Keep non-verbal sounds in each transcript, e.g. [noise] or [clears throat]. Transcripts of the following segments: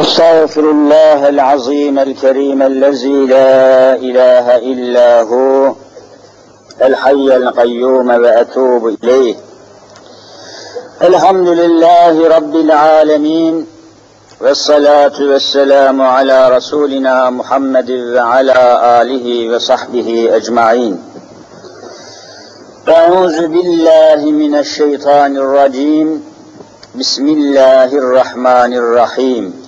استغفر الله العظيم الكريم الذي لا إله إلا هو الحي القيوم وأتوب إليه. الحمد لله رب العالمين والصلاة والسلام على رسولنا محمد وعلى آله وصحبه أجمعين. أعوذ بالله من الشيطان الرجيم. بسم الله الرحمن الرحيم.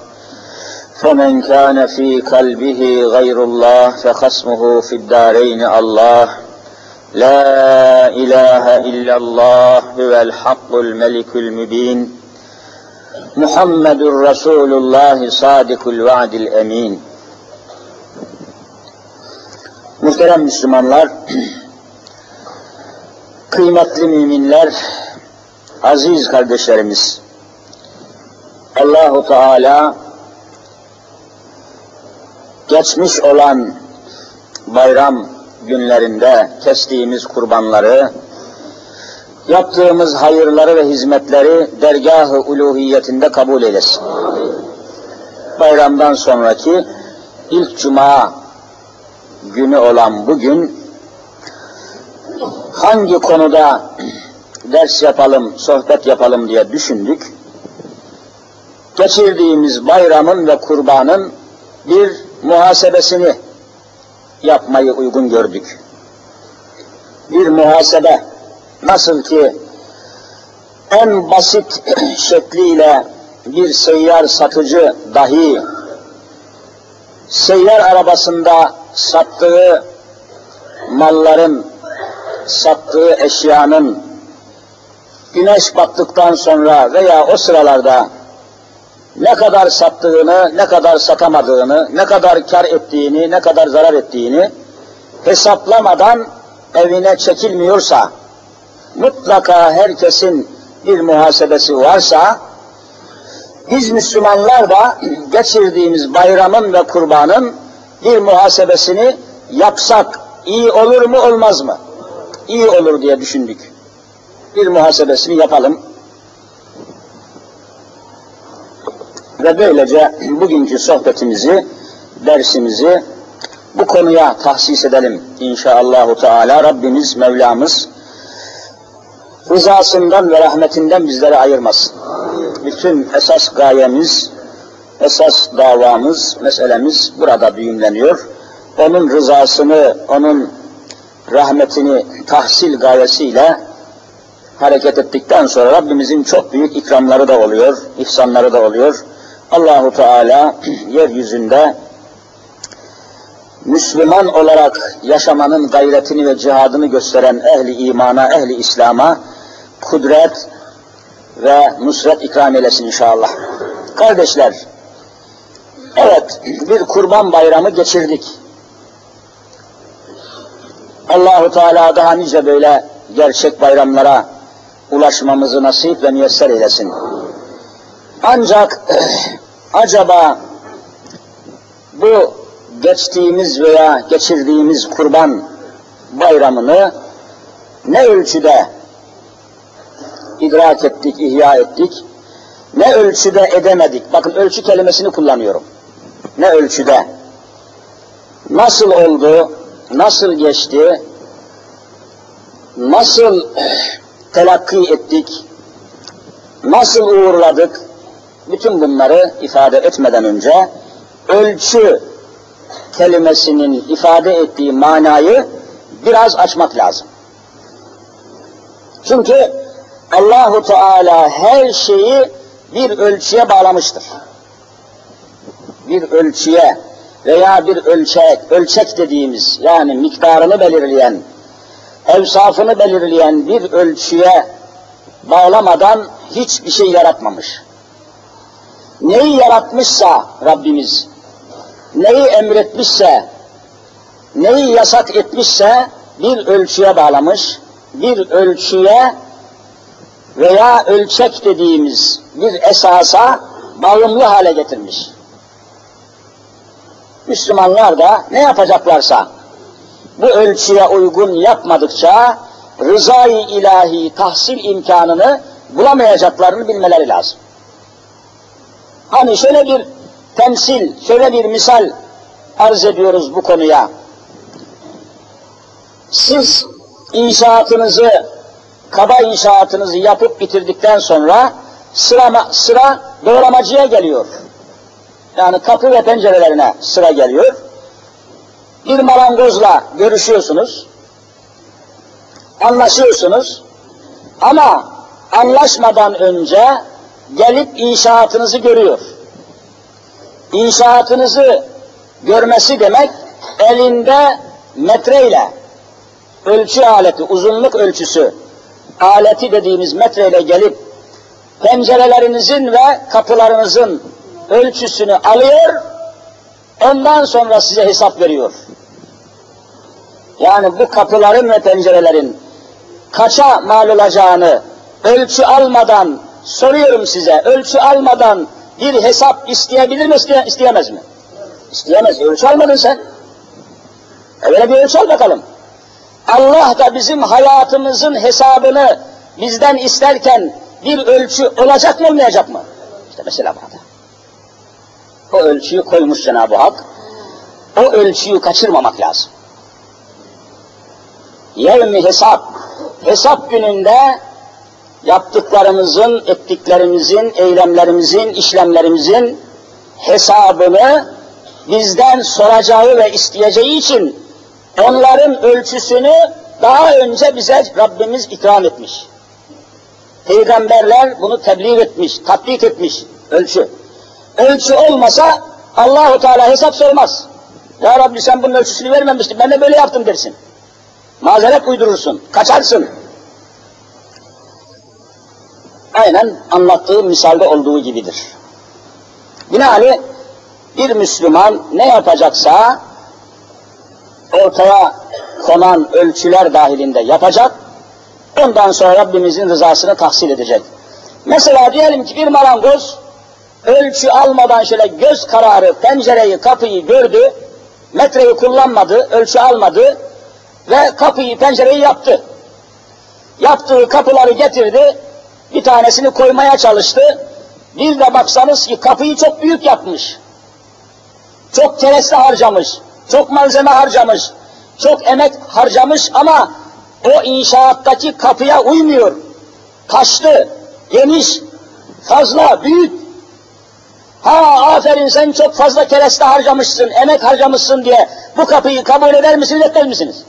فمن كان في قلبه غير الله فخصمه في الدارين الله لا إله إلا الله هو الحق الملك المبين محمد رسول الله صادق الوعد الأمين Muhterem Müslümanlar, kıymetli müminler, aziz kardeşlerimiz, Allahu Teala geçmiş olan bayram günlerinde kestiğimiz kurbanları, yaptığımız hayırları ve hizmetleri dergah-ı uluhiyetinde kabul eylesin. Bayramdan sonraki ilk cuma günü olan bugün hangi konuda ders yapalım, sohbet yapalım diye düşündük. Geçirdiğimiz bayramın ve kurbanın bir muhasebesini yapmayı uygun gördük. Bir muhasebe nasıl ki en basit [clears throat] şekliyle bir seyyar satıcı dahi seyyar arabasında sattığı malların, sattığı eşyanın güneş battıktan sonra veya o sıralarda ne kadar sattığını, ne kadar satamadığını, ne kadar kar ettiğini, ne kadar zarar ettiğini hesaplamadan evine çekilmiyorsa, mutlaka herkesin bir muhasebesi varsa, biz Müslümanlar da geçirdiğimiz bayramın ve kurbanın bir muhasebesini yapsak iyi olur mu olmaz mı? İyi olur diye düşündük. Bir muhasebesini yapalım. Ve böylece bugünkü sohbetimizi, dersimizi bu konuya tahsis edelim inşallahü teala. Rabbimiz, Mevlamız rızasından ve rahmetinden bizleri ayırmasın. Bütün esas gayemiz, esas davamız, meselemiz burada düğümleniyor. Onun rızasını, onun rahmetini tahsil gayesiyle hareket ettikten sonra Rabbimizin çok büyük ikramları da oluyor, ihsanları da oluyor. Allahu Teala yeryüzünde Müslüman olarak yaşamanın gayretini ve cihadını gösteren ehli imana, ehli İslam'a kudret ve nusret ikram eylesin inşallah. Kardeşler, evet bir kurban bayramı geçirdik. Allahu Teala daha nice böyle gerçek bayramlara ulaşmamızı nasip ve müyesser eylesin. Ancak acaba bu geçtiğimiz veya geçirdiğimiz kurban bayramını ne ölçüde idrak ettik, ihya ettik, ne ölçüde edemedik. Bakın ölçü kelimesini kullanıyorum. Ne ölçüde, nasıl oldu, nasıl geçti, nasıl telakki ettik, nasıl uğurladık, bütün bunları ifade etmeden önce ölçü kelimesinin ifade ettiği manayı biraz açmak lazım. Çünkü Allahu Teala her şeyi bir ölçüye bağlamıştır. Bir ölçüye veya bir ölçek, ölçek dediğimiz yani miktarını belirleyen, evsafını belirleyen bir ölçüye bağlamadan hiçbir şey yaratmamış. Neyi yaratmışsa Rabbimiz, neyi emretmişse, neyi yasak etmişse bir ölçüye bağlamış, bir ölçüye veya ölçek dediğimiz bir esasa bağımlı hale getirmiş. Müslümanlar da ne yapacaklarsa bu ölçüye uygun yapmadıkça rızayı ilahi tahsil imkanını bulamayacaklarını bilmeleri lazım. Hani şöyle bir temsil, şöyle bir misal arz ediyoruz bu konuya. Siz inşaatınızı, kaba inşaatınızı yapıp bitirdikten sonra sıra, sıra doğramacıya geliyor. Yani kapı ve pencerelerine sıra geliyor. Bir marangozla görüşüyorsunuz, anlaşıyorsunuz ama anlaşmadan önce gelip inşaatınızı görüyor. İnşaatınızı görmesi demek elinde metreyle ölçü aleti, uzunluk ölçüsü aleti dediğimiz metreyle gelip pencerelerinizin ve kapılarınızın ölçüsünü alıyor, ondan sonra size hesap veriyor. Yani bu kapıların ve pencerelerin kaça mal olacağını ölçü almadan soruyorum size, ölçü almadan bir hesap isteyebilir mi, isteye, isteyemez mi? İsteyemez, ölçü almadın sen. Öyle bir ölçü al bakalım. Allah da bizim hayatımızın hesabını bizden isterken bir ölçü olacak mı olmayacak mı? İşte mesela burada. O ölçüyü koymuş Cenab-ı Hak. O ölçüyü kaçırmamak lazım. Yevmi hesap, hesap gününde yaptıklarımızın, ettiklerimizin, eylemlerimizin, işlemlerimizin hesabını bizden soracağı ve isteyeceği için onların ölçüsünü daha önce bize Rabbimiz ikram etmiş. Peygamberler bunu tebliğ etmiş, tatbik etmiş ölçü. Ölçü olmasa Allahu Teala hesap sormaz. Ya Rabbi sen bunun ölçüsünü vermemiştin, ben de böyle yaptım dersin. Mazeret uydurursun, kaçarsın. Aynen anlattığı misalde olduğu gibidir. Binaenaleyh bir Müslüman ne yapacaksa ortaya konan ölçüler dahilinde yapacak, ondan sonra Rabbimizin rızasını tahsil edecek. Mesela diyelim ki bir marangoz ölçü almadan şöyle göz kararı pencereyi, kapıyı gördü, metreyi kullanmadı, ölçü almadı ve kapıyı, pencereyi yaptı. Yaptığı kapıları getirdi, bir tanesini koymaya çalıştı. Bir de baksanız ki kapıyı çok büyük yapmış. Çok kereste harcamış, çok malzeme harcamış, çok emek harcamış ama o inşaattaki kapıya uymuyor. Taşlı, geniş, fazla, büyük. Ha aferin sen çok fazla kereste harcamışsın, emek harcamışsın diye bu kapıyı kabul eder misiniz, etmez misiniz?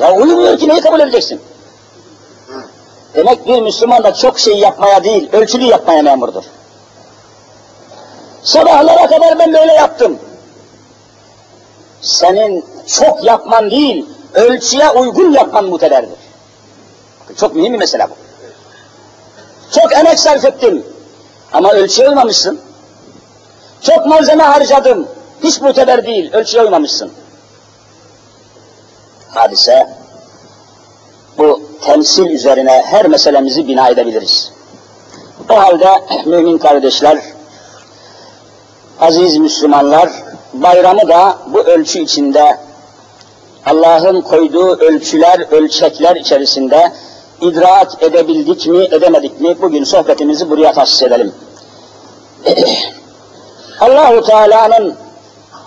Ya uyumuyor ki neyi kabul edeceksin? Demek bir Müslüman da çok şey yapmaya değil, ölçülü yapmaya memurdur. Sabahlara kadar ben böyle yaptım. Senin çok yapman değil, ölçüye uygun yapman muteberdir. Çok mühim bir mesele bu. Çok emek sarf ettim ama ölçüye uymamışsın. Çok malzeme harcadım, hiç muteber değil, ölçüye uymamışsın. Hadise bu temsil üzerine her meselemizi bina edebiliriz. O halde [clears throat] mümin kardeşler, aziz Müslümanlar, bayramı da bu ölçü içinde, Allah'ın koyduğu ölçüler, ölçekler içerisinde idrak edebildik mi, edemedik mi, bugün sohbetimizi buraya tahsis edelim. [clears throat] Allahu Teala'nın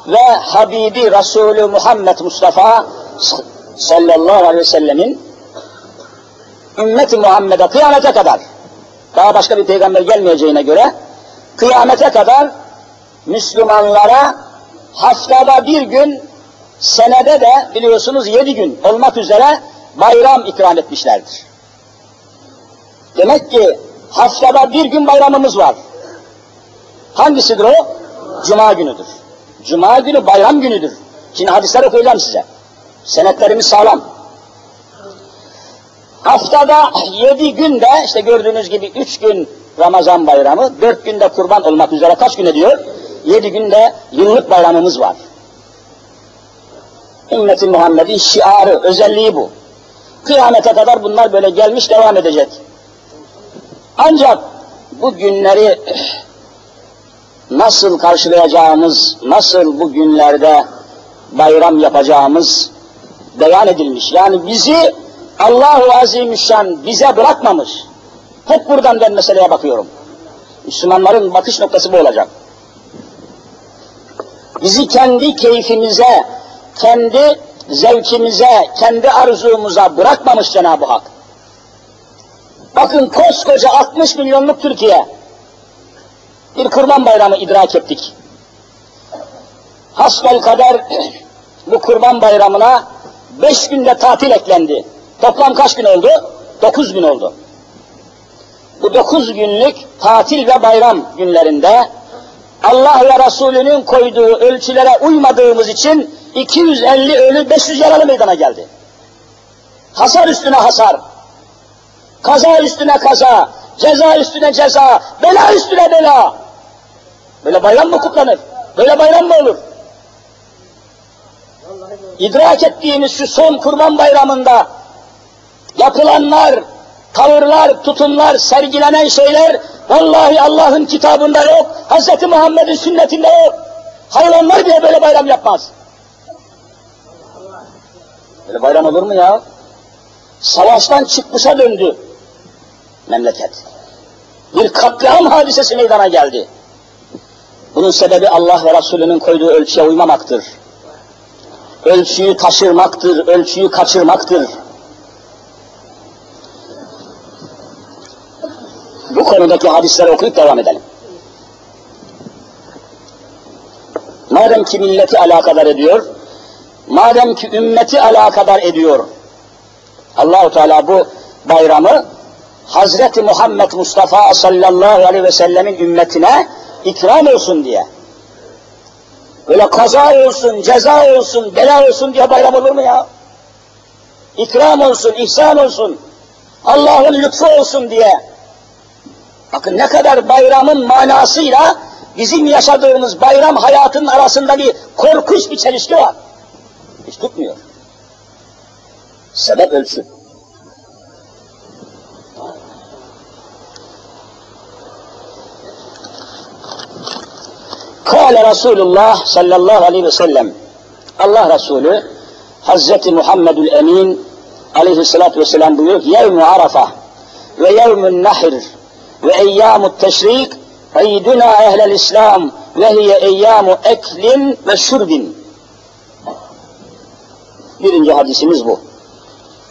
ve Habibi Resulü Muhammed Mustafa sallallahu aleyhi ve sellemin ümmeti Muhammed'e kıyamete kadar daha başka bir peygamber gelmeyeceğine göre kıyamete kadar Müslümanlara haftada bir gün senede de biliyorsunuz yedi gün olmak üzere bayram ikram etmişlerdir. Demek ki haftada bir gün bayramımız var. Hangisidir o? Cuma günüdür. Cuma günü bayram günüdür. Şimdi hadisler okuyacağım size. Senetlerimiz sağlam. Haftada yedi günde işte gördüğünüz gibi üç gün Ramazan bayramı, dört günde kurban olmak üzere kaç gün ediyor? yedi günde yıllık bayramımız var. Ümmeti Muhammed'in şiarı, özelliği bu. Kıyamete kadar bunlar böyle gelmiş devam edecek. Ancak bu günleri nasıl karşılayacağımız, nasıl bu günlerde bayram yapacağımız beyan edilmiş. Yani bizi Allahu Azimüşşan bize bırakmamış. Hep buradan ben meseleye bakıyorum. Müslümanların bakış noktası bu olacak. Bizi kendi keyfimize, kendi zevkimize, kendi arzumuza bırakmamış Cenab-ı Hak. Bakın koskoca 60 milyonluk Türkiye, bir kurban bayramı idrak ettik. Hasbel kader [clears throat] bu kurban bayramına beş günde tatil eklendi. Toplam kaç gün oldu? Dokuz gün oldu. Bu dokuz günlük tatil ve bayram günlerinde Allah ve Resulünün koyduğu ölçülere uymadığımız için 250 ölü 500 yaralı meydana geldi. Hasar üstüne hasar, kaza üstüne kaza, ceza üstüne ceza, bela üstüne bela. Böyle bayram mı kutlanır? Böyle bayram mı olur? İdrak ettiğimiz şu son kurban bayramında yapılanlar, tavırlar, tutumlar, sergilenen şeyler vallahi Allah'ın kitabında yok, Hz. Muhammed'in sünnetinde yok. Hayvanlar bile böyle bayram yapmaz. Böyle bayram olur mu ya? Savaştan çıkmışa döndü memleket. Bir katliam hadisesi meydana geldi. Bunun sebebi Allah ve Resulünün koyduğu ölçüye uymamaktır. Ölçüyü taşırmaktır, ölçüyü kaçırmaktır. Bu konudaki hadisleri okuyup devam edelim. Madem ki milleti alakadar ediyor, madem ki ümmeti alakadar ediyor, Allahu Teala bu bayramı Hazreti Muhammed Mustafa sallallahu aleyhi ve sellemin ümmetine ikram olsun diye. Böyle kaza olsun, ceza olsun, bela olsun diye bayram olur mu ya? İkram olsun, ihsan olsun, Allah'ın lütfu olsun diye. Bakın ne kadar bayramın manasıyla bizim yaşadığımız bayram hayatının arasında bir korkunç bir çelişki var. Hiç tutmuyor. Sebep ölçü. Kale Resulullah sallallahu aleyhi ve sellem Allah Resulü Hazreti Muhammedül Emin aleyhissalatü vesselam buyuruyor ki yevmu arafa ve yevmün nahir ve eyyamut teşrik eyduna ehlel İslam ve hiye eyyamu eklin ve şurbin. Birinci hadisimiz bu.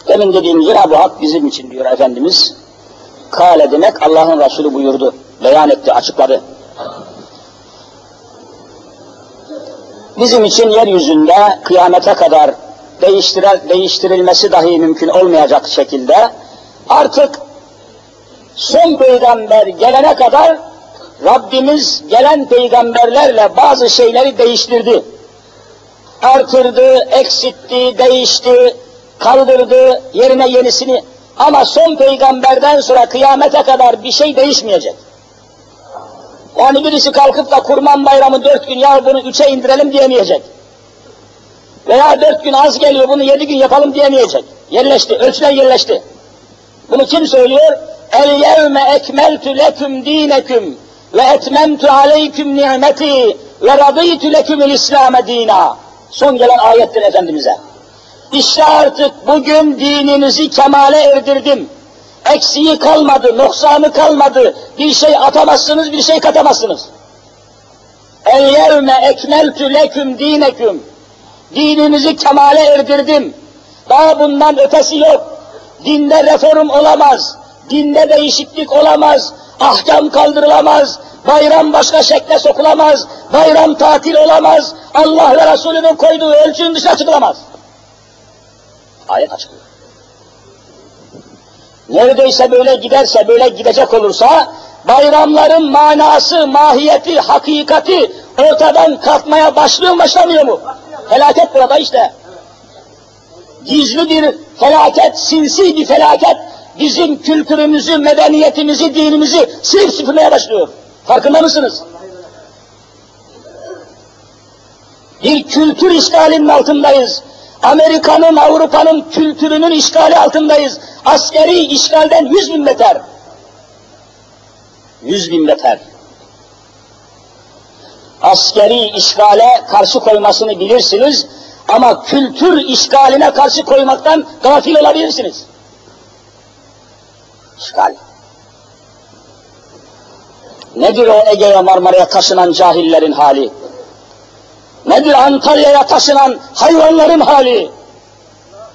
Demin dediğim Cenab-ı Hak bizim için diyor Efendimiz. Kale demek Allah'ın Resulü buyurdu, beyan etti, açıkladı. Bizim için yeryüzünde kıyamete kadar değiştirilmesi dahi mümkün olmayacak şekilde artık son peygamber gelene kadar Rabbimiz gelen peygamberlerle bazı şeyleri değiştirdi. Artırdı, eksitti, değişti, kaldırdı, yerine yenisini. Ama son peygamberden sonra kıyamete kadar bir şey değişmeyecek. Yani birisi kalkıp da kurban bayramı dört gün ya bunu üçe indirelim diyemeyecek. Veya dört gün az geliyor bunu yedi gün yapalım diyemeyecek. Yerleşti, ölçüler yerleşti. Bunu kim söylüyor? El yevme ekmeltu leküm dineküm ve etmemtu aleyküm nimeti ve radıytu lekümül İslam'e dina. Son gelen ayettir Efendimiz'e. İşte artık bugün dininizi kemale erdirdim. Eksiği kalmadı, noksanı kalmadı. Bir şey atamazsınız, bir şey katamazsınız. El yevme ekmeltü leküm dineküm. Dininizi kemale erdirdim. Daha bundan ötesi yok. Dinde reform olamaz. Dinde değişiklik olamaz. Ahkam kaldırılamaz. Bayram başka şekle sokulamaz. Bayram tatil olamaz. Allah ve Resulünün koyduğu ölçünün dışına çıkılamaz. Ayet açıklıyor. Neredeyse böyle giderse, böyle gidecek olursa, bayramların manası, mahiyeti, hakikati ortadan kalkmaya başlıyor mu, başlamıyor mu? Felaket burada işte. Gizli bir felaket, sinsi bir felaket, bizim kültürümüzü, medeniyetimizi, dinimizi silip süpürmeye başlıyor. Farkında mısınız? Bir kültür işgalinin altındayız. Amerika'nın, Avrupa'nın kültürünün işgali altındayız. Askeri işgalden yüz bin beter. Yüz bin beter. Askeri işgale karşı koymasını bilirsiniz ama kültür işgaline karşı koymaktan gafil olabilirsiniz. İşgal. Nedir o Ege'ye Marmara'ya taşınan cahillerin hali? Nedir Antalya'ya taşınan hayvanların hali?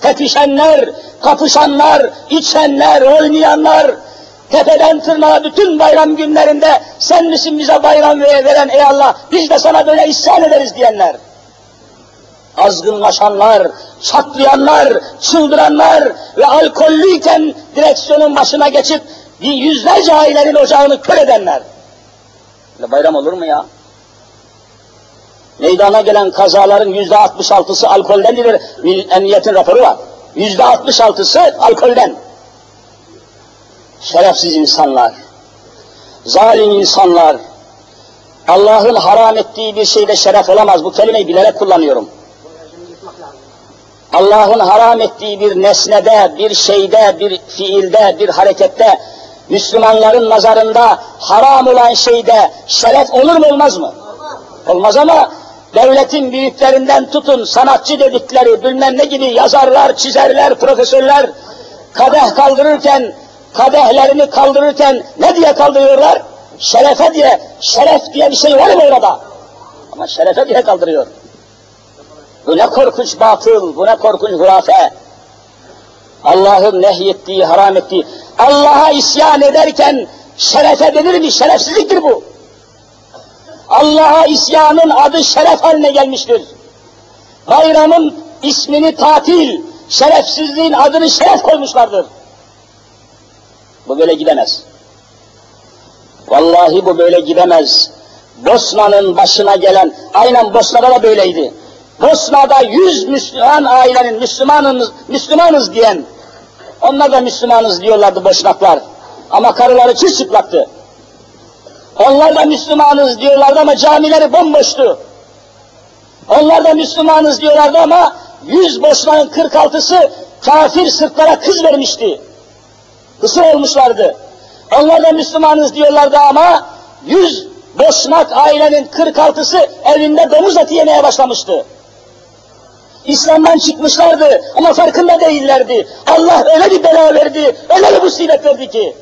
Tepişenler, kapışanlar, içenler, oynayanlar, tepeden tırnağa bütün bayram günlerinde sen misin bize bayram veren ey Allah, biz de sana böyle isyan ederiz diyenler. Azgınlaşanlar, çatlayanlar, çıldıranlar ve alkollüyken direksiyonun başına geçip bir yüzlerce ailenin ocağını kör edenler. Böyle bayram olur mu ya? Meydana gelen kazaların yüzde altmış altısı alkoldendir. Emniyetin raporu var. Yüzde altmış altısı alkolden. Şerefsiz insanlar, zalim insanlar, Allah'ın haram ettiği bir şeyde şeref olamaz. Bu kelimeyi bilerek kullanıyorum. Allah'ın haram ettiği bir nesnede, bir şeyde, bir fiilde, bir harekette, Müslümanların nazarında haram olan şeyde şeref olur mu olmaz mı? Olmaz ama devletin büyüklerinden tutun sanatçı dedikleri bilmem ne gibi yazarlar, çizerler, profesörler kadeh kaldırırken, kadehlerini kaldırırken ne diye kaldırıyorlar? Şerefe diye, şeref diye bir şey var mı orada? Ama şerefe diye kaldırıyor. Bu ne korkunç batıl, bu ne korkunç hurafe. Allah'ın nehyettiği, haram ettiği, Allah'a isyan ederken şerefe denir mi? Şerefsizliktir bu. Allah'a isyanın adı şeref haline gelmiştir. Bayramın ismini tatil, şerefsizliğin adını şeref koymuşlardır. Bu böyle gidemez. Vallahi bu böyle gidemez. Bosna'nın başına gelen, aynen Bosna'da da böyleydi. Bosna'da yüz Müslüman ailenin Müslümanız, Müslümanız diyen, onlar da Müslümanız diyorlardı boşnaklar. Ama karıları çırçıplaktı. Onlar da Müslümanız diyorlardı ama camileri bomboştu. Onlar da Müslümanız diyorlardı ama yüz boşnağın 46'sı kafir Sırplara kız vermişti. Kısır olmuşlardı. Onlar da Müslümanız diyorlardı ama yüz boşnak ailenin 46'sı evinde domuz eti yemeye başlamıştı. İslam'dan çıkmışlardı ama farkında değillerdi. Allah öyle bir bela verdi, öyle bir musibet verdi ki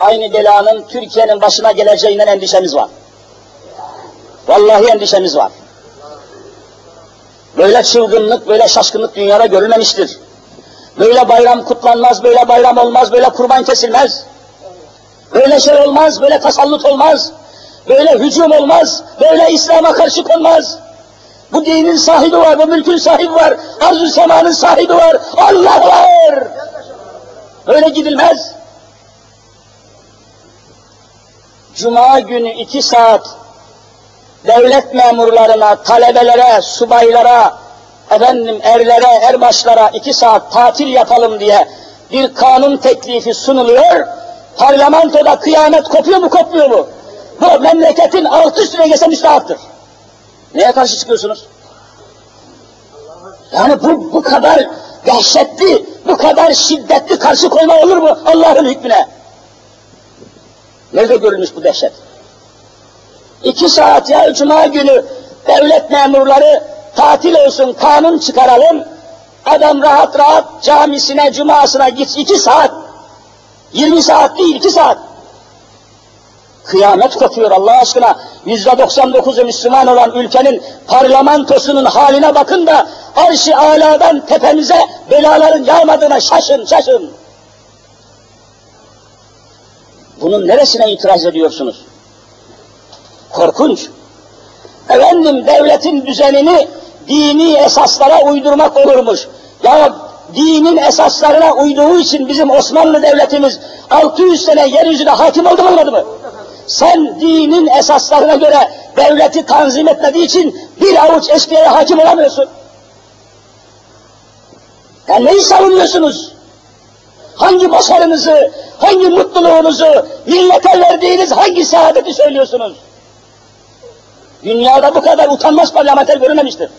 aynı belanın Türkiye'nin başına geleceğinden endişemiz var. Vallahi endişemiz var. Böyle çılgınlık, böyle şaşkınlık dünyada görülmemiştir. Böyle bayram kutlanmaz, böyle bayram olmaz, böyle kurban kesilmez. Böyle şey olmaz, böyle tasallut olmaz. Böyle hücum olmaz, böyle İslam'a karşı konmaz. Bu dinin sahibi var, bu mülkün sahibi var, arz-ı semanın sahibi var, Allah var. Böyle gidilmez. Cuma günü iki saat devlet memurlarına, talebelere, subaylara, efendim erlere, erbaşlara iki saat tatil yapalım diye bir kanun teklifi sunuluyor. Parlamentoda kıyamet kopuyor mu kopmuyor mu? Bu memleketin alt üstüne geçse müstahaktır. Neye karşı çıkıyorsunuz? Yani bu, bu kadar dehşetli, bu kadar şiddetli karşı koyma olur mu Allah'ın hükmüne? Nerede görülmüş bu dehşet? İki saat ya cuma günü devlet memurları tatil olsun, kanun çıkaralım. Adam rahat rahat camisine, cumasına git iki saat. Yirmi saat değil, iki saat. Kıyamet kopuyor Allah aşkına. Yüzde 99'u Müslüman olan ülkenin parlamentosunun haline bakın da arş-ı aladan tepemize belaların yağmadığına şaşın, şaşın. Bunun neresine itiraz ediyorsunuz? Korkunç. Efendim devletin düzenini dini esaslara uydurmak olurmuş. Ya dinin esaslarına uyduğu için bizim Osmanlı devletimiz 600 sene yeryüzüne hakim oldu mu olmadı mı? Sen dinin esaslarına göre devleti tanzim etmediği için bir avuç eşkıyaya hakim olamıyorsun. Ya neyi savunuyorsunuz? Hangi başarınızı, hangi mutluluğunuzu, millete verdiğiniz hangi saadeti söylüyorsunuz? Dünyada bu kadar utanmaz parlamenter görülmemiştir.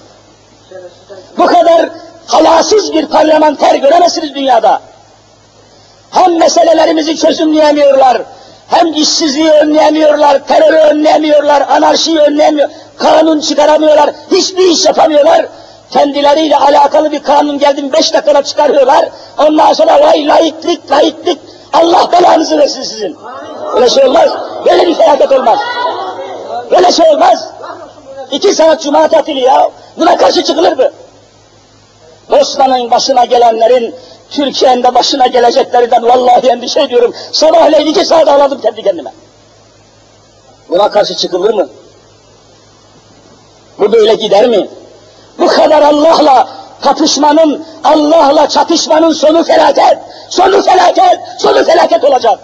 Bu kadar hayasız bir parlamenter göremezsiniz dünyada. Hem meselelerimizi çözümleyemiyorlar, hem işsizliği önleyemiyorlar, terörü önleyemiyorlar, anarşiyi önleyemiyor, kanun çıkaramıyorlar, hiçbir iş yapamıyorlar. Kendileriyle alakalı bir kanun geldi beş dakikada çıkarıyorlar. Ondan sonra vay laiklik, laiklik, Allah belanızı versin sizin. Öyle şey olmaz. Böyle bir felaket olmaz. Böyle şey olmaz. İki saat cuma tatili ya. Buna karşı çıkılır mı? Osman'ın başına gelenlerin Türkiye'nin de başına geleceklerinden vallahi endişe ediyorum. Sabahleyin iki saat ağladım kendi kendime. Buna karşı çıkılır mı? Bu böyle gider mi? Bu kadar Allah'la kapışmanın, Allah'la çatışmanın sonu felaket, sonu felaket, sonu felaket olacak.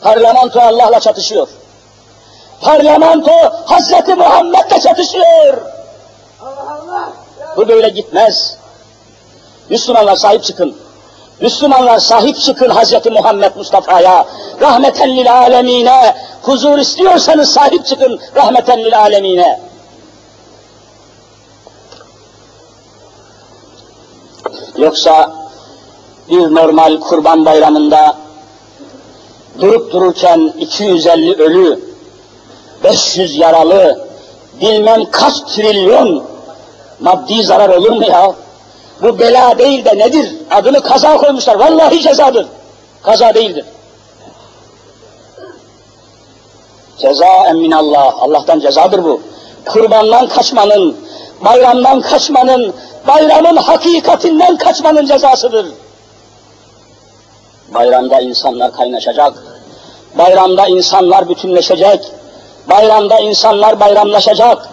Parlamento Allah'la çatışıyor. Parlamento Hazreti Muhammed'le çatışıyor. Allah Allah. Bu böyle gitmez. Müslümanlar sahip çıkın. Müslümanlar sahip çıkın Hazreti Muhammed Mustafa'ya. Rahmeten lil alemine. Huzur istiyorsanız sahip çıkın rahmeten lil alemine. Yoksa bir normal kurban bayramında durup dururken 250 ölü, 500 yaralı, bilmem kaç trilyon maddi zarar olur mu ya? Bu bela değil de nedir? Adını kaza koymuşlar. Vallahi cezadır. Kaza değildir. Ceza minallah. Allah'tan cezadır bu. Kurbandan kaçmanın, bayramdan kaçmanın, bayramın hakikatinden kaçmanın cezasıdır. Bayramda insanlar kaynaşacak. Bayramda insanlar bütünleşecek. Bayramda insanlar bayramlaşacak.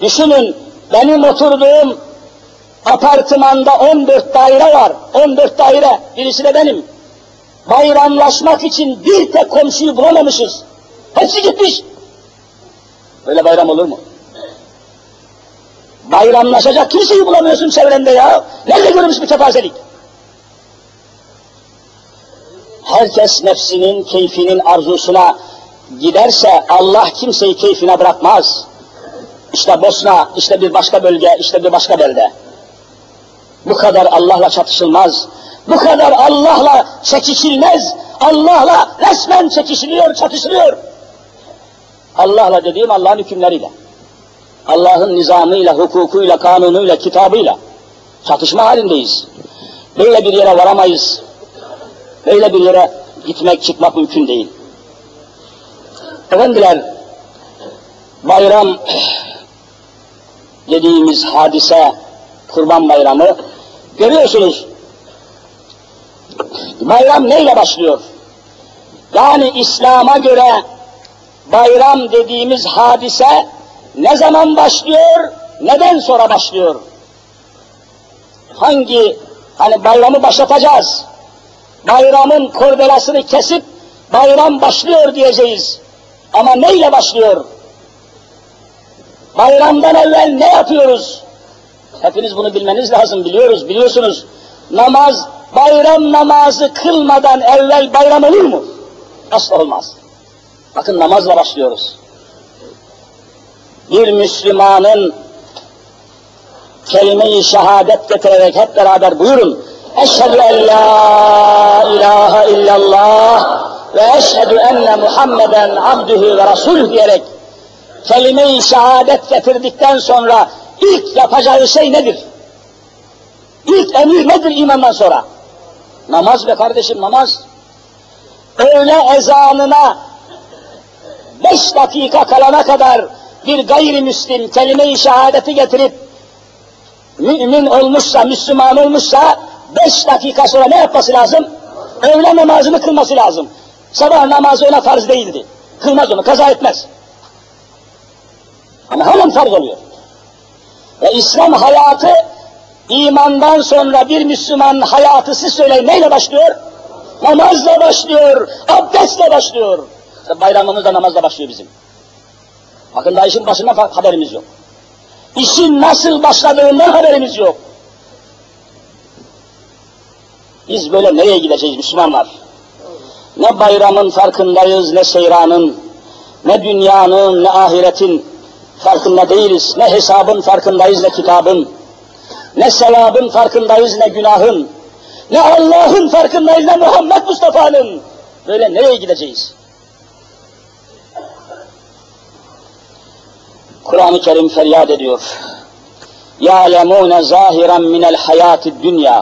Düşünün, benim oturduğum apartmanda 14 daire var. 14 daire, birisi de benim. Bayramlaşmak için bir tek komşuyu bulamamışız. Hepsi gitmiş. Böyle bayram olur mu? Bayramlaşacak kimseyi bulamıyorsun çevrende ya. Nerede görmüş bir tepazelik? Herkes nefsinin, keyfinin arzusuna giderse Allah kimseyi keyfine bırakmaz. İşte Bosna, işte bir başka bölge, işte bir başka belde. Bu kadar Allah'la çatışılmaz. Bu kadar Allah'la çekişilmez. Allah'la resmen çekişiliyor, çatışılıyor. Allah'la dediğim Allah'ın hükümleriyle. Allah'ın nizamıyla, hukukuyla, kanunuyla, kitabıyla çatışma halindeyiz. Böyle bir yere varamayız. Böyle bir yere gitmek, çıkmak mümkün değil. Efendiler, bayram [clears throat] dediğimiz hadise, kurban bayramı, görüyorsunuz, bayram neyle başlıyor? Yani İslam'a göre bayram dediğimiz hadise ne zaman başlıyor, neden sonra başlıyor? Hangi, hani bayramı başlatacağız, bayramın kordelasını kesip bayram başlıyor diyeceğiz. Ama neyle başlıyor? Bayramdan evvel ne yapıyoruz? Hepiniz bunu bilmeniz lazım, biliyoruz, biliyorsunuz. Namaz, bayram namazı kılmadan evvel bayram olur mu? Asla olmaz. Bakın namazla başlıyoruz. Bir Müslümanın kelime-i şehadet getirerek hep beraber buyurun. Eşhedü en la ilahe illallah ve eşhedü enne Muhammeden abdühü ve rasulü diyerek kelime-i şehadet getirdikten sonra ilk yapacağı şey nedir? İlk emir nedir imandan sonra? Namaz be kardeşim namaz. Öğle ezanına beş dakika kalana kadar bir gayrimüslim kelime-i şehadeti getirip mümin olmuşsa, Müslüman olmuşsa beş dakika sonra ne yapması lazım? Öğle namazını kılması lazım. Sabah namazı ona farz değildi. Kılmaz onu, kaza etmez. Ama hemen farz oluyor. Ve İslam hayatı imandan sonra bir Müslüman hayatı siz söyleyin neyle başlıyor? Namazla başlıyor, abdestle başlıyor. İşte bayramımız da namazla başlıyor bizim. Bakın daha işin başından haberimiz yok. İşin nasıl başladığından haberimiz yok. Biz böyle nereye gideceğiz Müslümanlar? Ne bayramın farkındayız, ne seyranın, Ne dünyanın ne ahiretin farkında değiliz. Ne hesabın farkındayız ne kitabın. Ne sevabın farkındayız ne günahın. Ne Allah'ın farkındayız ne Muhammed Mustafa'nın. Böyle nereye gideceğiz? Kur'an-ı Kerim feryat ediyor. يَعْلَمُونَ زَاهِرًا مِنَ الْحَيَاةِ الدُّنْيَا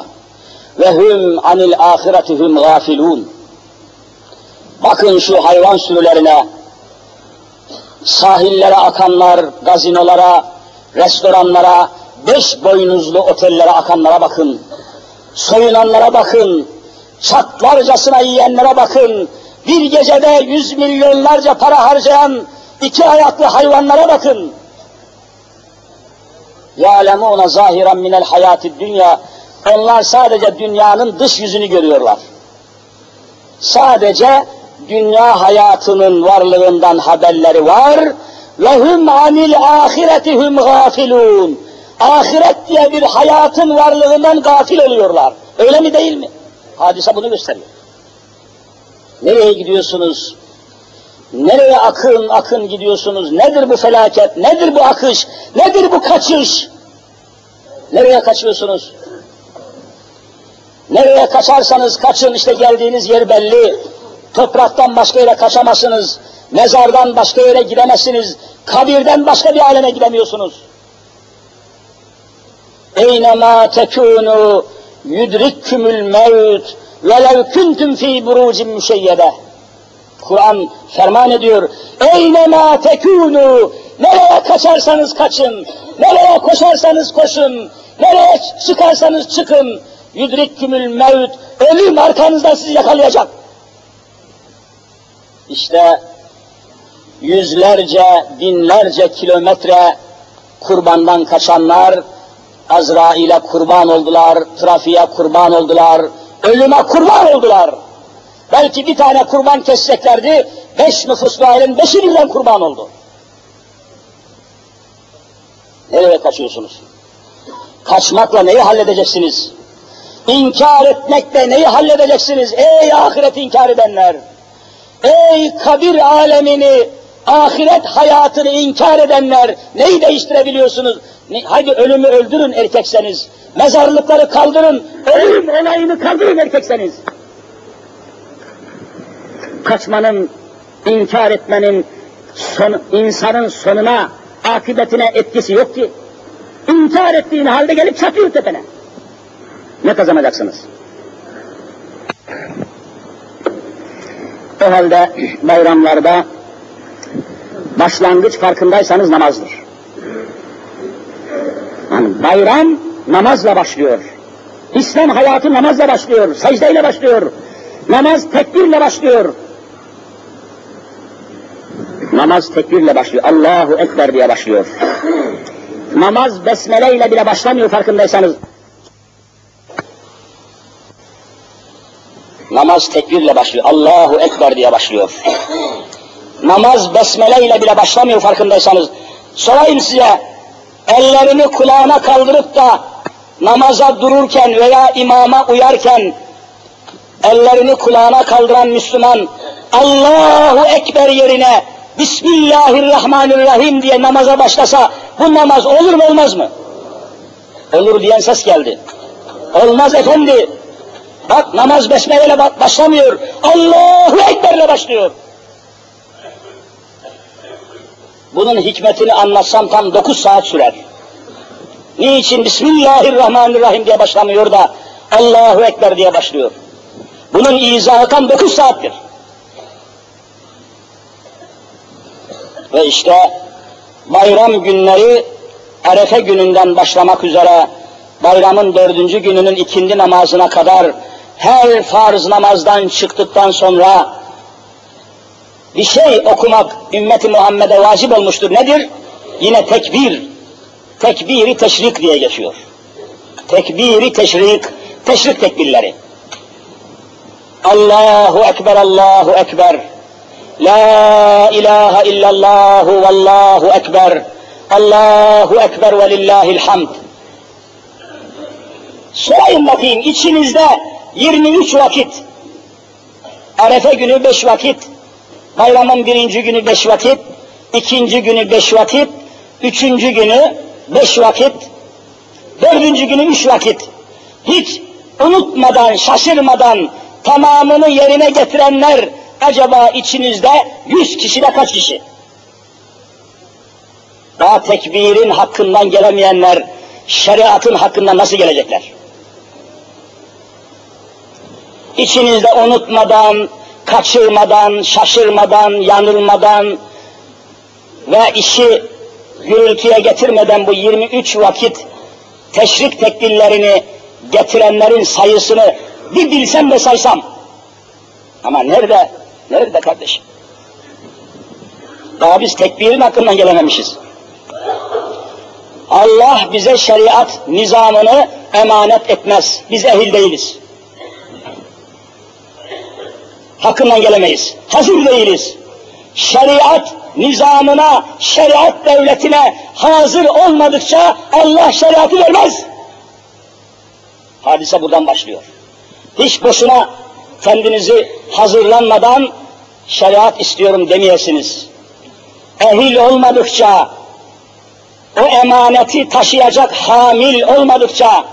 وَهُمْ عَنِ الْآخِرَةِ هُمْ غَافِلُونَ Bakın şu hayvan sürülerine, sahillere akanlar, gazinolara, restoranlara, beş boynuzlu otellere akanlara bakın. Soyunanlara bakın, çatlarcasına yiyenlere bakın, bir gecede yüz milyonlarca para harcayan iki ayaklı hayvanlara bakın. يَعْلَمُونَ زَاهِرًا مِنَ الْحَيَاتِ dünya. Onlar sadece dünyanın dış yüzünü görüyorlar. Sadece dünya hayatının varlığından haberleri var. Lehum anil ahiretihum gafilun. Ahiret diye bir hayatın varlığından gafil oluyorlar. Öyle mi değil mi? Hadise bunu gösteriyor. Nereye gidiyorsunuz? Nereye akın akın gidiyorsunuz? Nedir bu felaket? Nedir bu akış? Nedir bu kaçış? Nereye kaçıyorsunuz? Nereye kaçarsanız kaçın işte geldiğiniz yer belli. Topraktan başka yere kaçamazsınız. Mezardan başka yere gidemezsiniz. Kabirden başka bir aleme gidemiyorsunuz. Eynema tekûnû yudrikkümül mevt velev kuntum fî burucin müşeyyede. Kur'an ferman ediyor. Eynema tekûnû nereye kaçarsanız kaçın, nereye koşarsanız koşun, nereye çıkarsanız çıkın. Yudrikkümül mevt ölüm arkanızdan sizi yakalayacak. İşte yüzlerce, binlerce kilometre kurbandan kaçanlar Azrail'e kurban oldular, trafiğe kurban oldular, ölüme kurban oldular. Belki bir tane kurban keseceklerdi, beş nüfuslu ailenin beşi birden kurban oldu. Nereye kaçıyorsunuz? Kaçmakla neyi halledeceksiniz? İnkar etmekle neyi halledeceksiniz? Ey ahiret inkar edenler! Ey kabir alemini, ahiret hayatını inkar edenler, neyi değiştirebiliyorsunuz? Ne, hadi ölümü öldürün erkekseniz, mezarlıkları kaldırın, ölüm olayını kaldırın erkekseniz. Kaçmanın, inkar etmenin, son, insanın sonuna, akıbetine etkisi yok ki. İnkar ettiğin halde gelip çatıyor tepene. Ne kazanacaksınız? O halde bayramlarda başlangıç farkındaysanız namazdır. Yani bayram namazla başlıyor. İslam hayatı namazla başlıyor, secdeyle başlıyor. Namaz tekbirle başlıyor. Namaz tekbirle başlıyor. Allahu Ekber diye başlıyor. Namaz besmele ile bile başlamıyor farkındaysanız. Namaz tekbirle başlıyor. Allahu Ekber diye başlıyor. Namaz besmele ile bile başlamıyor farkındaysanız. Sorayım size, ellerini kulağına kaldırıp da namaza dururken veya imama uyarken ellerini kulağına kaldıran Müslüman Allahu Ekber yerine Bismillahirrahmanirrahim diye namaza başlasa bu namaz olur mu olmaz mı? Olur diyen ses geldi. Olmaz efendi. Bak namaz besmeleyle başlamıyor. Allahu Ekber'le başlıyor. Bunun hikmetini anlatsam tam dokuz saat sürer. Niçin Bismillahirrahmanirrahim diye başlamıyor da Allahu Ekber diye başlıyor? Bunun izahı tam dokuz saattir. Ve işte bayram günleri Arefe gününden başlamak üzere bayramın dördüncü gününün ikindi namazına kadar her farz namazdan çıktıktan sonra bir şey okumak ümmeti Muhammed'e vacip olmuştur. Nedir? Yine tekbir. Tekbiri teşrik diye geçiyor. Tekbiri teşrik, teşrik tekbirleri. Allahu Ekber, Allahu Ekber. La ilahe illallah vallahu ekber. Allahu ekber ve lillahil hamd. Sorayım bakayım içinizde 23 vakit, Arefe günü 5 vakit, Bayramın birinci günü beş vakit, ikinci günü beş vakit, üçüncü günü beş vakit, dördüncü günü üç vakit. Hiç unutmadan, şaşırmadan tamamını yerine getirenler acaba içinizde yüz kişide kaç kişi? Daha tekbirin hakkından gelemeyenler şeriatın hakkından nasıl gelecekler? İçinizde unutmadan, kaçırmadan, şaşırmadan, yanılmadan ve işi gürültüye getirmeden bu 23 vakit teşrik tekbirlerini getirenlerin sayısını bir bilsem de saysam. Ama nerede? Nerede kardeşim? Daha biz tekbirin hakkından gelememişiz. Allah bize şeriat nizamını emanet etmez. Biz ehil değiliz. Hakkından gelemeyiz. Hazır değiliz. Şeriat nizamına, şeriat devletine hazır olmadıkça Allah şeriatı vermez. Hadise buradan başlıyor. Hiç boşuna kendinizi hazırlanmadan şeriat istiyorum demeyesiniz. Ehil olmadıkça, o emaneti taşıyacak hamil olmadıkça,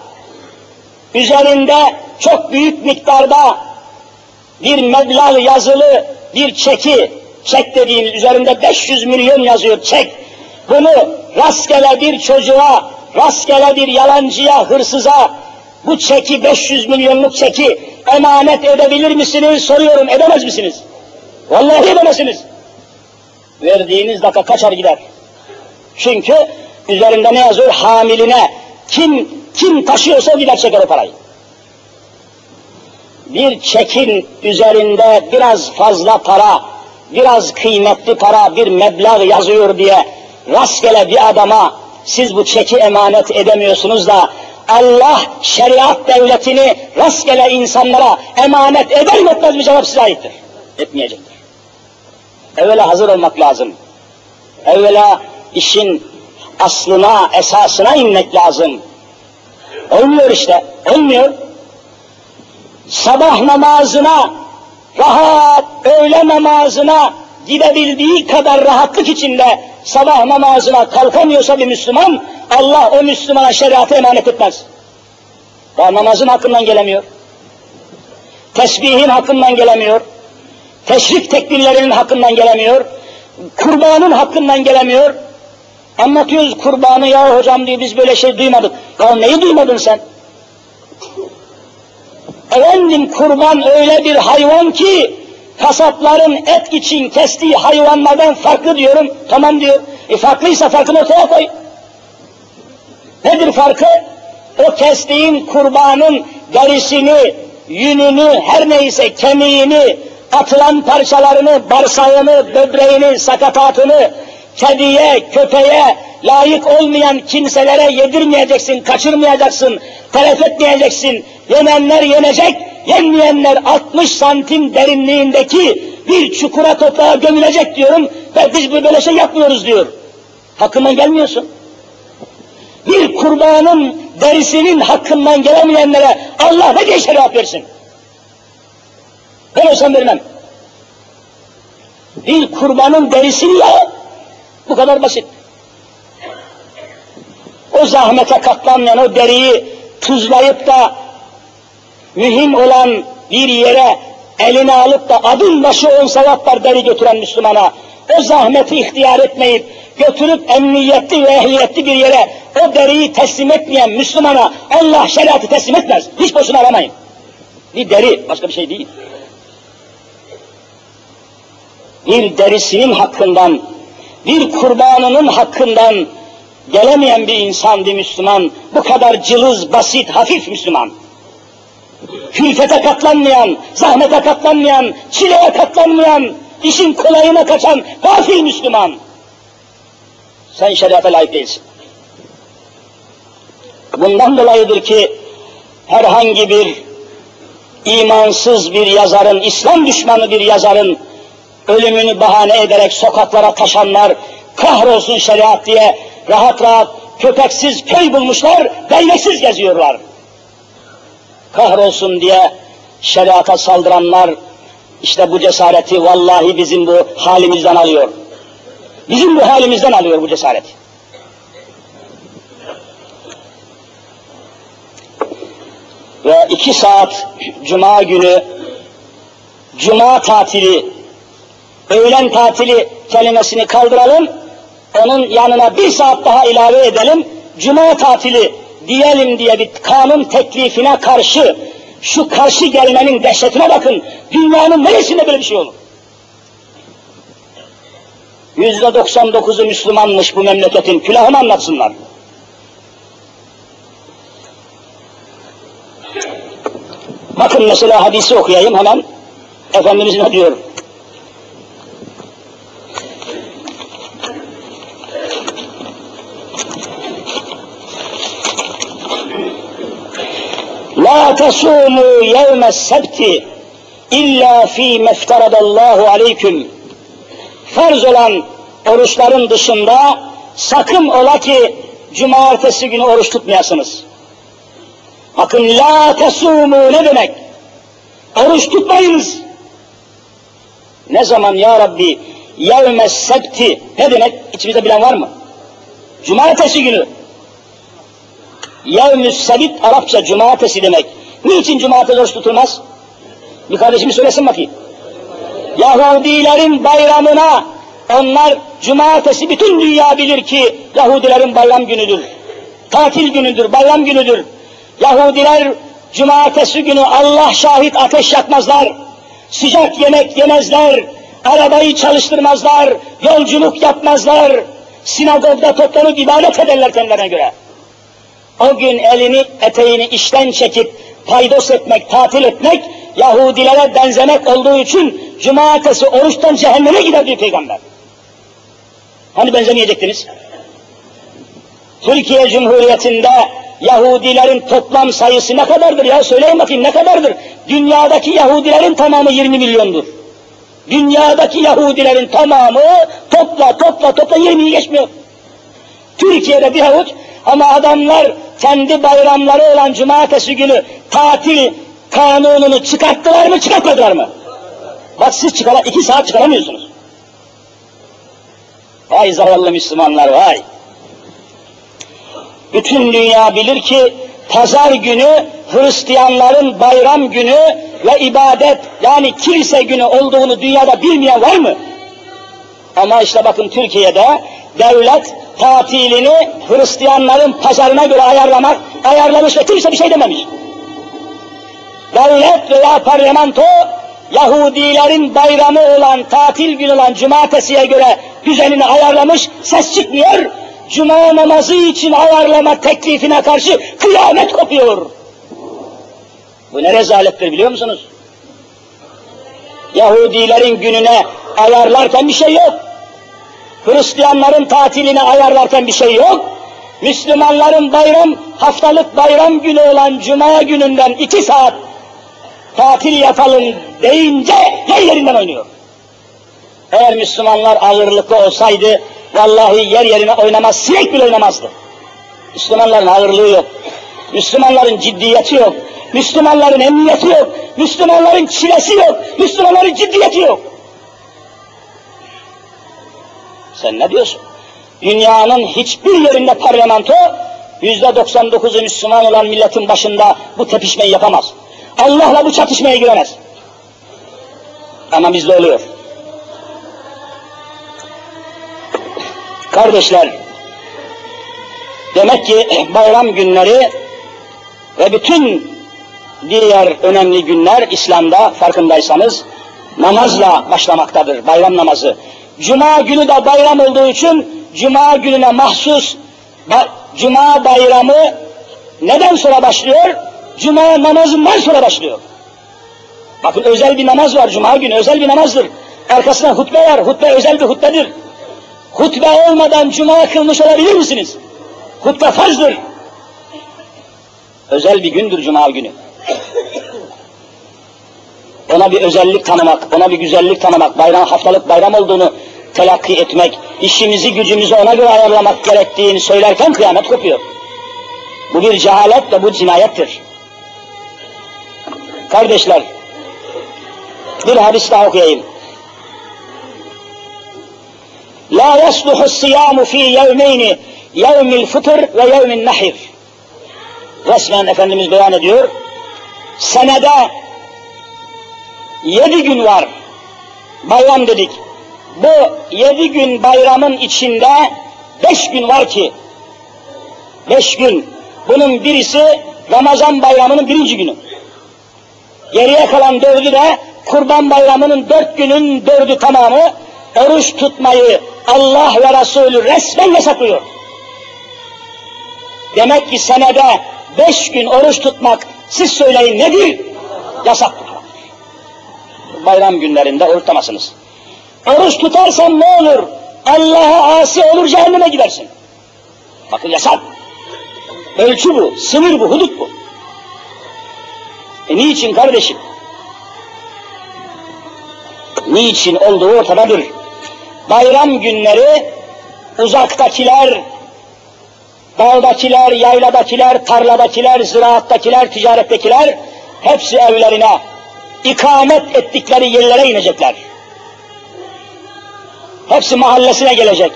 üzerinde çok büyük miktarda bir meblağ yazılı bir çeki, çek dediğimiz üzerinde 500 milyon yazıyor çek. Bunu rastgele bir çocuğa, rastgele bir yalancıya, hırsıza bu çeki 500 milyonluk çeki emanet edebilir misiniz soruyorum edemez misiniz? Vallahi edemezsiniz. Verdiğiniz dakika kaçar gider. Çünkü üzerinde ne yazıyor? Hamiline. Kim kim taşıyorsa gider çeker o parayı. Bir çekin üzerinde biraz fazla para, biraz kıymetli para, bir meblağ yazıyor diye rastgele bir adama siz bu çeki emanet edemiyorsunuz da Allah şeriat devletini rastgele insanlara emanet eder mi etmez mi cevap size aittir. Etmeyecektir. Evvela hazır olmak lazım. Evvela işin aslına, esasına inmek lazım. Olmuyor işte, olmuyor. Sabah namazına, rahat öğle namazına gidebildiği kadar rahatlık içinde sabah namazına kalkamıyorsa bir Müslüman, Allah o Müslümana şeriatı emanet etmez. Daha namazın hakkından gelemiyor. Tesbihin hakkından gelemiyor. Teşrik tekbirlerinin hakkından gelemiyor. Kurbanın hakkından gelemiyor. Anlatıyoruz kurbanı ya hocam diye biz böyle şey duymadık. Ya neyi duymadın sen? Efendim kurban öyle bir hayvan ki kasapların et için kestiği hayvanlardan farklı diyorum. Tamam diyor. E farklıysa farkını ortaya koy. Nedir farkı? O kestiğin kurbanın derisini, yününü, her neyse kemiğini, atılan parçalarını, barsağını, böbreğini, sakatatını, kediye, köpeğe, layık olmayan kimselere yedirmeyeceksin, kaçırmayacaksın, telef etmeyeceksin. Yenenler yenecek, yenmeyenler 60 santim derinliğindeki bir çukura toprağa gömülecek diyorum ve biz böyle şey yapmıyoruz diyor. Hakkından gelmiyorsun. Bir kurbanın derisinin hakkından gelemeyenlere Allah ne diye şeriat versin? Ben olsam vermem. Bir kurbanın derisini ya, bu kadar basit. O zahmete katlanmayan o deriyi tuzlayıp da mühim olan bir yere eline alıp da adım başı on sevaplar deri götüren Müslümana o zahmeti ihtiyar etmeyip götürüp emniyetli ve ehliyetli bir yere o deriyi teslim etmeyen Müslümana Allah şeriatı teslim etmez. Hiç boşuna aramayın. Bir deri, başka bir şey değil. Bir derisinin hakkından, bir kurbanının hakkından gelemeyen bir insan, bir Müslüman, bu kadar cılız, basit, hafif Müslüman. Külfete katlanmayan, zahmete katlanmayan, çileye katlanmayan, işin kolayına kaçan gafil Müslüman. Sen şeriata layık değilsin. Bundan dolayıdır ki herhangi bir imansız bir yazarın, İslam düşmanı bir yazarın ölümünü bahane ederek sokaklara taşanlar, kahrolsun şeriat diye rahat rahat köpeksiz köy bulmuşlar, değneksiz geziyorlar. Kahrolsun diye şeriata saldıranlar, İşte bu cesareti vallahi bizim bu halimizden alıyor. Bizim bu halimizden alıyor bu cesareti. Ve iki saat cuma günü cuma tatili öğlen tatili kelimesini kaldıralım, onun yanına bir saat daha ilave edelim, cuma tatili diyelim diye bir kanun teklifine karşı, şu karşı gelmenin dehşetine bakın, dünyanın neresinde böyle bir şey olur? Yüzde 99'u Müslümanmış bu memleketin, külahını anlatsınlar. Bakın mesela hadisi okuyayım hemen. Efendimiz ne diyor? La tasumu yevme sebti illa fi mefteradallahu aleyküm. Farz olan oruçların dışında sakın ola ki cumartesi günü oruç tutmayasınız. Bakın la tesumu ne demek? Oruç tutmayınız. Ne zaman ya Rabbi yevme sebti ne demek? İçimizde bilen var mı? Cumartesi günü. Yevmü sebit Arapça cumartesi demek. Niçin cumartesi oruç tutulmaz? Bir kardeşimi söylesin bakayım. Yahudilerin bayramına onlar cumartesi bütün dünya bilir ki Yahudilerin bayram günüdür. Tatil günüdür, bayram günüdür. Yahudiler cumartesi günü Allah şahit ateş yakmazlar. Sıcak yemek yemezler. Arabayı çalıştırmazlar. Yolculuk yapmazlar. Sinagogda toplanıp ibadet ederler kendilerine göre. O gün elini eteğini işten çekip paydos etmek, tatil etmek, Yahudilere benzemek olduğu için cumartesi oruçtan cehenneme gider diyor peygamber. Hani benzemeyecektiniz? Türkiye Cumhuriyeti'nde Yahudilerin toplam sayısı ne kadardır ya? Söyleyin bakayım ne kadardır? Dünyadaki Yahudilerin tamamı 20 milyondur. Dünyadaki Yahudilerin tamamı topla topla topla 20'yi geçmiyor. Türkiye'de bir havuç ama adamlar kendi bayramları olan cumartesi günü tatil kanununu çıkarttılar mı çıkartmadılar mı? Bak siz çıkara, iki saat çıkaramıyorsunuz. Vay zavallı Müslümanlar vay. Bütün dünya bilir ki pazar günü Hristiyanların bayram günü ve ibadet yani kilise günü olduğunu dünyada bilmeyen var mı? Ama işte bakın Türkiye'de devlet tatilini Hristiyanların pazarına göre ayarlamak, ayarlamış ve kimse bir şey dememiş. Devlet veya parlamento Yahudilerin bayramı olan, tatil günü olan cumartesiye göre düzenini ayarlamış, ses çıkmıyor. Cuma namazı için ayarlama teklifine karşı kıyamet kopuyor. Bu ne rezalettir biliyor musunuz? Yahudilerin gününe ayarlarken bir şey yok. Hristiyanların tatilini ayarlarken bir şey yok. Müslümanların bayram, haftalık bayram günü olan Cuma gününden iki saat tatil yapalım deyince yer yerinden oynuyor. Eğer Müslümanlar ağırlıklı olsaydı, vallahi yer yerine oynamaz, sinek bile oynamazdı. Müslümanların ağırlığı yok. Müslümanların ciddiyeti yok. Müslümanların emniyeti yok. Müslümanların çilesi yok. Müslümanların ciddiyeti yok. Sen ne diyorsun? Dünyanın hiçbir yerinde parlamento yüzde 99'u Müslüman olan milletin başında bu tepişmeyi yapamaz. Allah'la bu çatışmaya giremez. Ama bizde oluyor. Kardeşler, demek ki bayram günleri ve bütün diğer önemli günler İslam'da farkındaysanız namazla başlamaktadır, bayram namazı. Cuma günü de bayram olduğu için Cuma gününe mahsus Cuma bayramı neden sonra başlıyor? Cuma namazından sonra başlıyor. Bakın özel bir namaz var Cuma günü, özel bir namazdır. Arkasına hutbe var, hutbe özel bir hutbedir. Hutbe olmadan Cuma kılmış olabilir misiniz? Hutbe farzdır. Özel bir gündür Cuma günü. Ona bir özellik tanımak, ona bir güzellik tanımak, bayram haftalık bayram olduğunu telakki etmek, işimizi gücümüzü ona göre ayarlamak gerektiğini söylerken kıyamet kopuyor. Bu bir cehalet ve bu cinayettir. Kardeşler, Bir hadis daha okuyayım. La yasluhu siyamu fi yevmeyni yevmil fıtır ve yevmin nahir. Resmen Efendimiz beyan ediyor. Senede yedi gün var. Bayram dedik. Bu yedi gün bayramın içinde beş gün var ki, beş gün. Bunun birisi Ramazan bayramının birinci günü. Geriye kalan dördü de Kurban bayramının dört günün dördü tamamı oruç tutmayı Allah ve Resulü resmen yasaklıyor. Demek ki senede beş gün oruç tutmak siz söyleyin nedir? Yasak tutmak. Bayram günlerinde oruç tutamazsınız. Oruç tutarsan ne olur? Allah'a asi olur cehenneme gidersin. Bakın yasak. Ölçü bu, sınır bu, hudut bu. E niçin kardeşim? Niçin olduğu ortadadır. Bayram günleri uzaktakiler, dağdakiler, yayladakiler, tarladakiler, ziraattakiler, ticarettekiler hepsi evlerine, ikamet ettikleri yerlere inecekler. Hepsi mahallesine gelecek.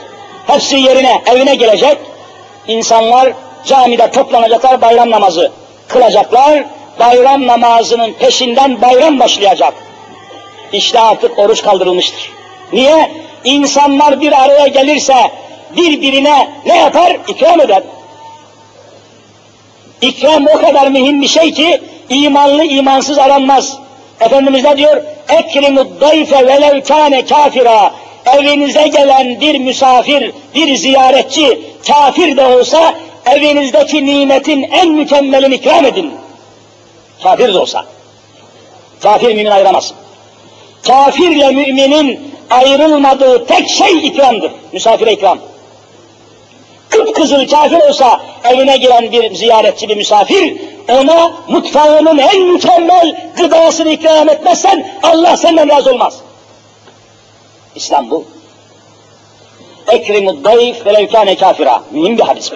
Hepsi yerine, evine gelecek. İnsanlar camide toplanacaklar, bayram namazı kılacaklar. Bayram namazının peşinden bayram başlayacak. İşte artık oruç kaldırılmıştır. Niye? İnsanlar bir araya gelirse birbirine ne yapar? İkram eder. İkram o kadar mühim bir şey ki imanlı imansız aranmaz. Efendimiz ne diyor? Ekrimud dayfe velev kâne kafira. Evinize gelen bir misafir, bir ziyaretçi, kafir de olsa evinizdeki nimetin en mükemmelini ikram edin. Kafir de olsa. Kafir mümin ayıramaz. Kafirle müminin ayrılmadığı tek şey ikramdır. Misafire ikram. Kıpkızıl kafir olsa evine giren bir ziyaretçi, bir misafir, ona mutfağının en mükemmel gıdasını ikram etmezsen Allah senden razı olmaz. İslam bu. Ekrimud dayf velev kâne kafira. Mühim bir hadis bu.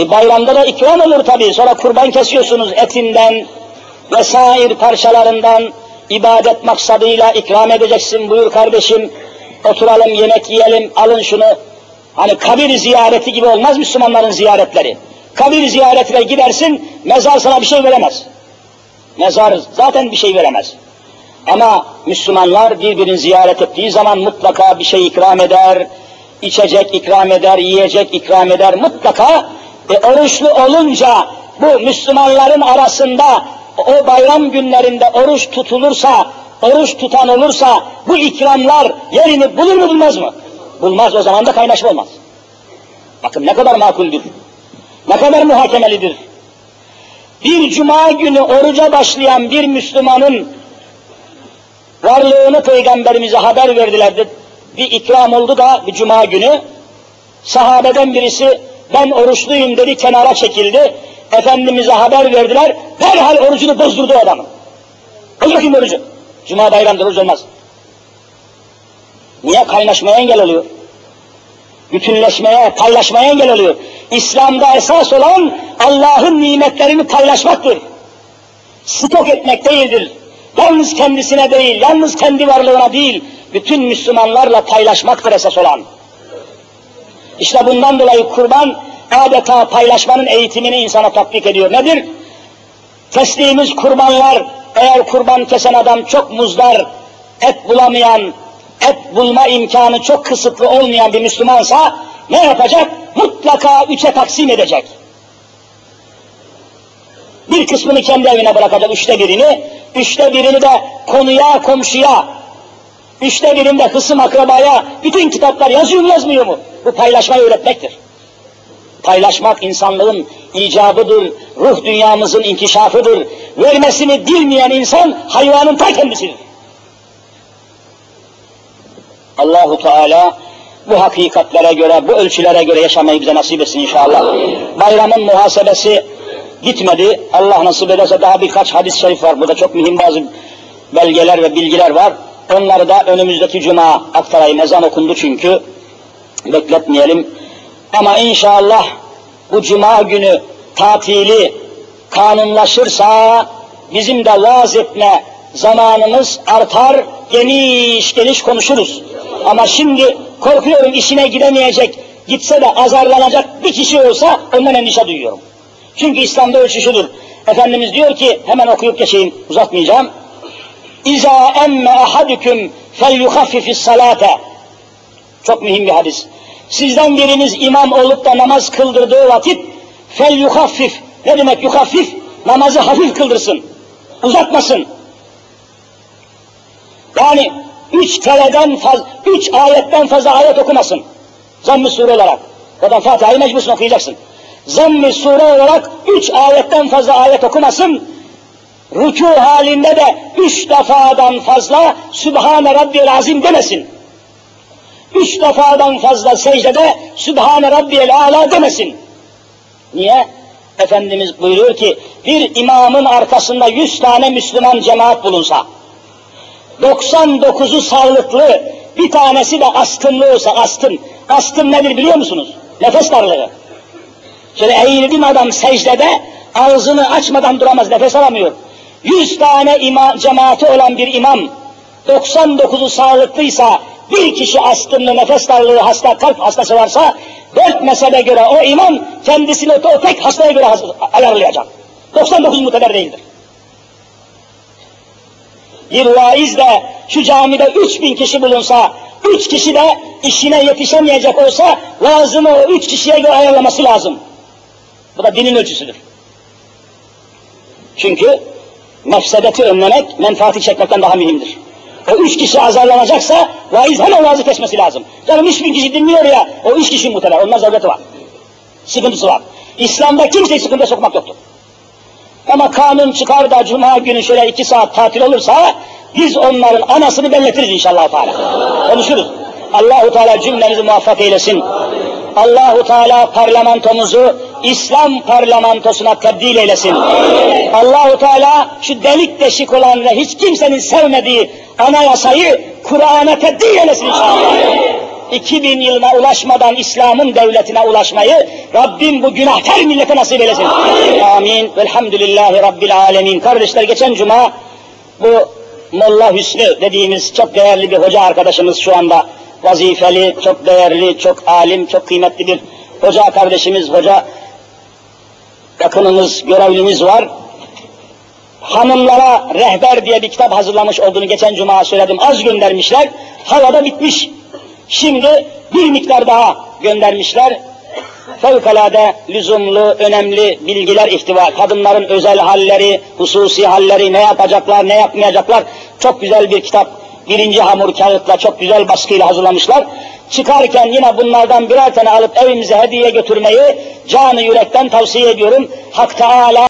E bayramda da ikram olur tabii. Sonra kurban kesiyorsunuz etinden vesaire parçalarından ibadet maksadıyla ikram edeceksin buyur kardeşim. Oturalım yemek yiyelim alın şunu. Hani kabir ziyareti gibi olmaz Müslümanların ziyaretleri. Kabir ziyaretine gidersin mezar sana bir şey veremez. Mezar zaten bir şey veremez. Ama Müslümanlar birbirini ziyaret ettiği zaman mutlaka bir şey ikram eder, içecek ikram eder, yiyecek ikram eder mutlaka. E, oruçlu olunca bu Müslümanların arasında o bayram günlerinde oruç tutulursa, oruç tutan olursa bu ikramlar yerini bulur mu bulmaz mı? Bulmaz o zaman da kaynaşma olmaz. Bakın ne kadar makuldür. Ne kadar muhakemelidir. Bir cuma günü oruca başlayan bir Müslümanın varlığını peygamberimize haber verdiler. Bir ikram oldu da bir cuma günü sahabeden birisi ben oruçluyum dedi kenara çekildi. Efendimiz'e haber verdiler. Derhal orucunu bozdurdu adamı. Boz orucu. Cuma bayramda oruç olmaz. Niye? Kaynaşmaya engel oluyor. Bütünleşmeye, paylaşmaya engel oluyor. İslam'da esas olan Allah'ın nimetlerini paylaşmaktır. Stok etmek değildir. Yalnız kendisine değil, yalnız kendi varlığına değil, bütün Müslümanlarla paylaşmaktır esas olan. İşte bundan dolayı kurban adeta paylaşmanın eğitimini insana tatbik ediyor. Nedir? Kestiğimiz kurbanlar, eğer kurban kesen adam çok muzdar, et bulamayan, et bulma imkanı çok kısıtlı olmayan bir Müslümansa ne yapacak? Mutlaka üçe taksim edecek. Bir kısmını kendi evine bırakacak, üçte birini, üçte birini de konuya, komşuya, üçte birini de hısım akrabaya, bütün kitaplar yazıyor mu yazmıyor mu? Bu paylaşmayı öğretmektir. Paylaşmak insanlığın icabıdır, ruh dünyamızın inkişafıdır. Vermesini bilmeyen insan hayvanın ta kendisidir. Allahu Teala bu hakikatlere göre, bu ölçülere göre yaşamayı bize nasip etsin inşallah. Bayramın muhasebesi gitmedi. Allah nasip ederse daha birkaç hadis-i şerif var. Burada çok mühim bazı belgeler ve bilgiler var. Onları da önümüzdeki cuma aktarayım. Ezan okundu çünkü. Bekletmeyelim. Ama inşallah bu cuma günü tatili kanunlaşırsa bizim de vaaz etme zamanımız artar, geniş geniş konuşuruz. Ama şimdi korkuyorum işine gidemeyecek, gitse de azarlanacak bir kişi olsa ondan endişe duyuyorum. Çünkü İslam'da ölçü şudur. Efendimiz diyor ki, hemen okuyup geçeyim, uzatmayacağım. İza emme ahadüküm fel yuhaffifis salate. Çok mühim bir hadis. Sizden biriniz imam olup da namaz kıldırdığı vakit fel yuhaffif. Ne demek yuhaffif? Namazı hafif kıldırsın. Uzatmasın. Yani üç kereden fazla, üç ayetten fazla ayet okumasın. Zamm-ı sure olarak. Zaten Fatiha'yı mecbursun okuyacaksın. Zamm-ı sure olarak üç ayetten fazla ayet okumasın. Rükû halinde de üç defadan fazla Sübhane Rabbiyel Azim demesin. Üç defadan fazla secdede Sübhane Rabbiyel Ala demesin. Niye? Efendimiz buyuruyor ki bir imamın arkasında yüz tane Müslüman cemaat bulunsa, 99'u sağlıklı, bir tanesi de astımlı olsa astım. Astım nedir biliyor musunuz? Nefes darlığı. Şöyle eğildim adam secdede ağzını açmadan duramaz, nefes alamıyor. Yüz tane ima, cemaati olan bir imam, 99'u sağlıklıysa, bir kişi astımlı, nefes darlığı hasta, kalp hastası varsa, dört mezhebe göre o imam kendisini o tek hastaya göre ayarlayacak. 99 muteber değildir. Bir vaiz de şu camide 3000 kişi bulunsa, üç kişi de işine yetişemeyecek olsa, lazımı o üç kişiye göre ayarlaması lazım. Bu da dinin ölçüsüdür. Çünkü mefsedeti önlemek, menfaati çekmekten daha mühimdir. O üç kişi azarlanacaksa, vaiz hemen vaazı kesmesi lazım. Canım üç bin kişi dinliyor ya, o üç kişi muteber, onlar zavleti var. Sıkıntısı var. İslam'da kimseyi sıkıntıya sokmak yoktur. Ama kanun çıkar da cuma günü şöyle iki saat tatil olursa, biz onların anasını belletiriz inşallah Teala. Konuşuruz. Allahu Teala cümlemizi muvaffak eylesin. Allahu Teala parlamentomuzu İslam parlamentosuna tebdil eylesin. Allahu Teala şu delik deşik olan ve hiç kimsenin sevmediği anayasayı Kur'an'a tebdil eylesin inşallah. 2000 yılına ulaşmadan İslam'ın devletine ulaşmayı Rabbim bu günahkar millete nasip eylesin. Amin. Velhamdülillahi Rabbil alemin. Kardeşler geçen cuma bu Molla Hüsnü dediğimiz çok değerli bir hoca arkadaşımız şu anda vazifeli, çok değerli, çok alim, çok kıymetli bir hoca kardeşimiz, hoca yakınımız, görevlimiz var. Hanımlara rehber diye bir kitap hazırlamış olduğunu geçen cuma söyledim. Az göndermişler. Havada bitmiş. Şimdi bir miktar daha göndermişler. Fevkalade lüzumlu, önemli bilgiler ihtiva. Kadınların özel halleri, hususi halleri, ne yapacaklar, ne yapmayacaklar. Çok güzel bir kitap. Birinci hamur kağıtla çok güzel baskıyla hazırlamışlar. Çıkarken yine bunlardan birer tane alıp evimize hediye götürmeyi canı yürekten tavsiye ediyorum. Hak Teala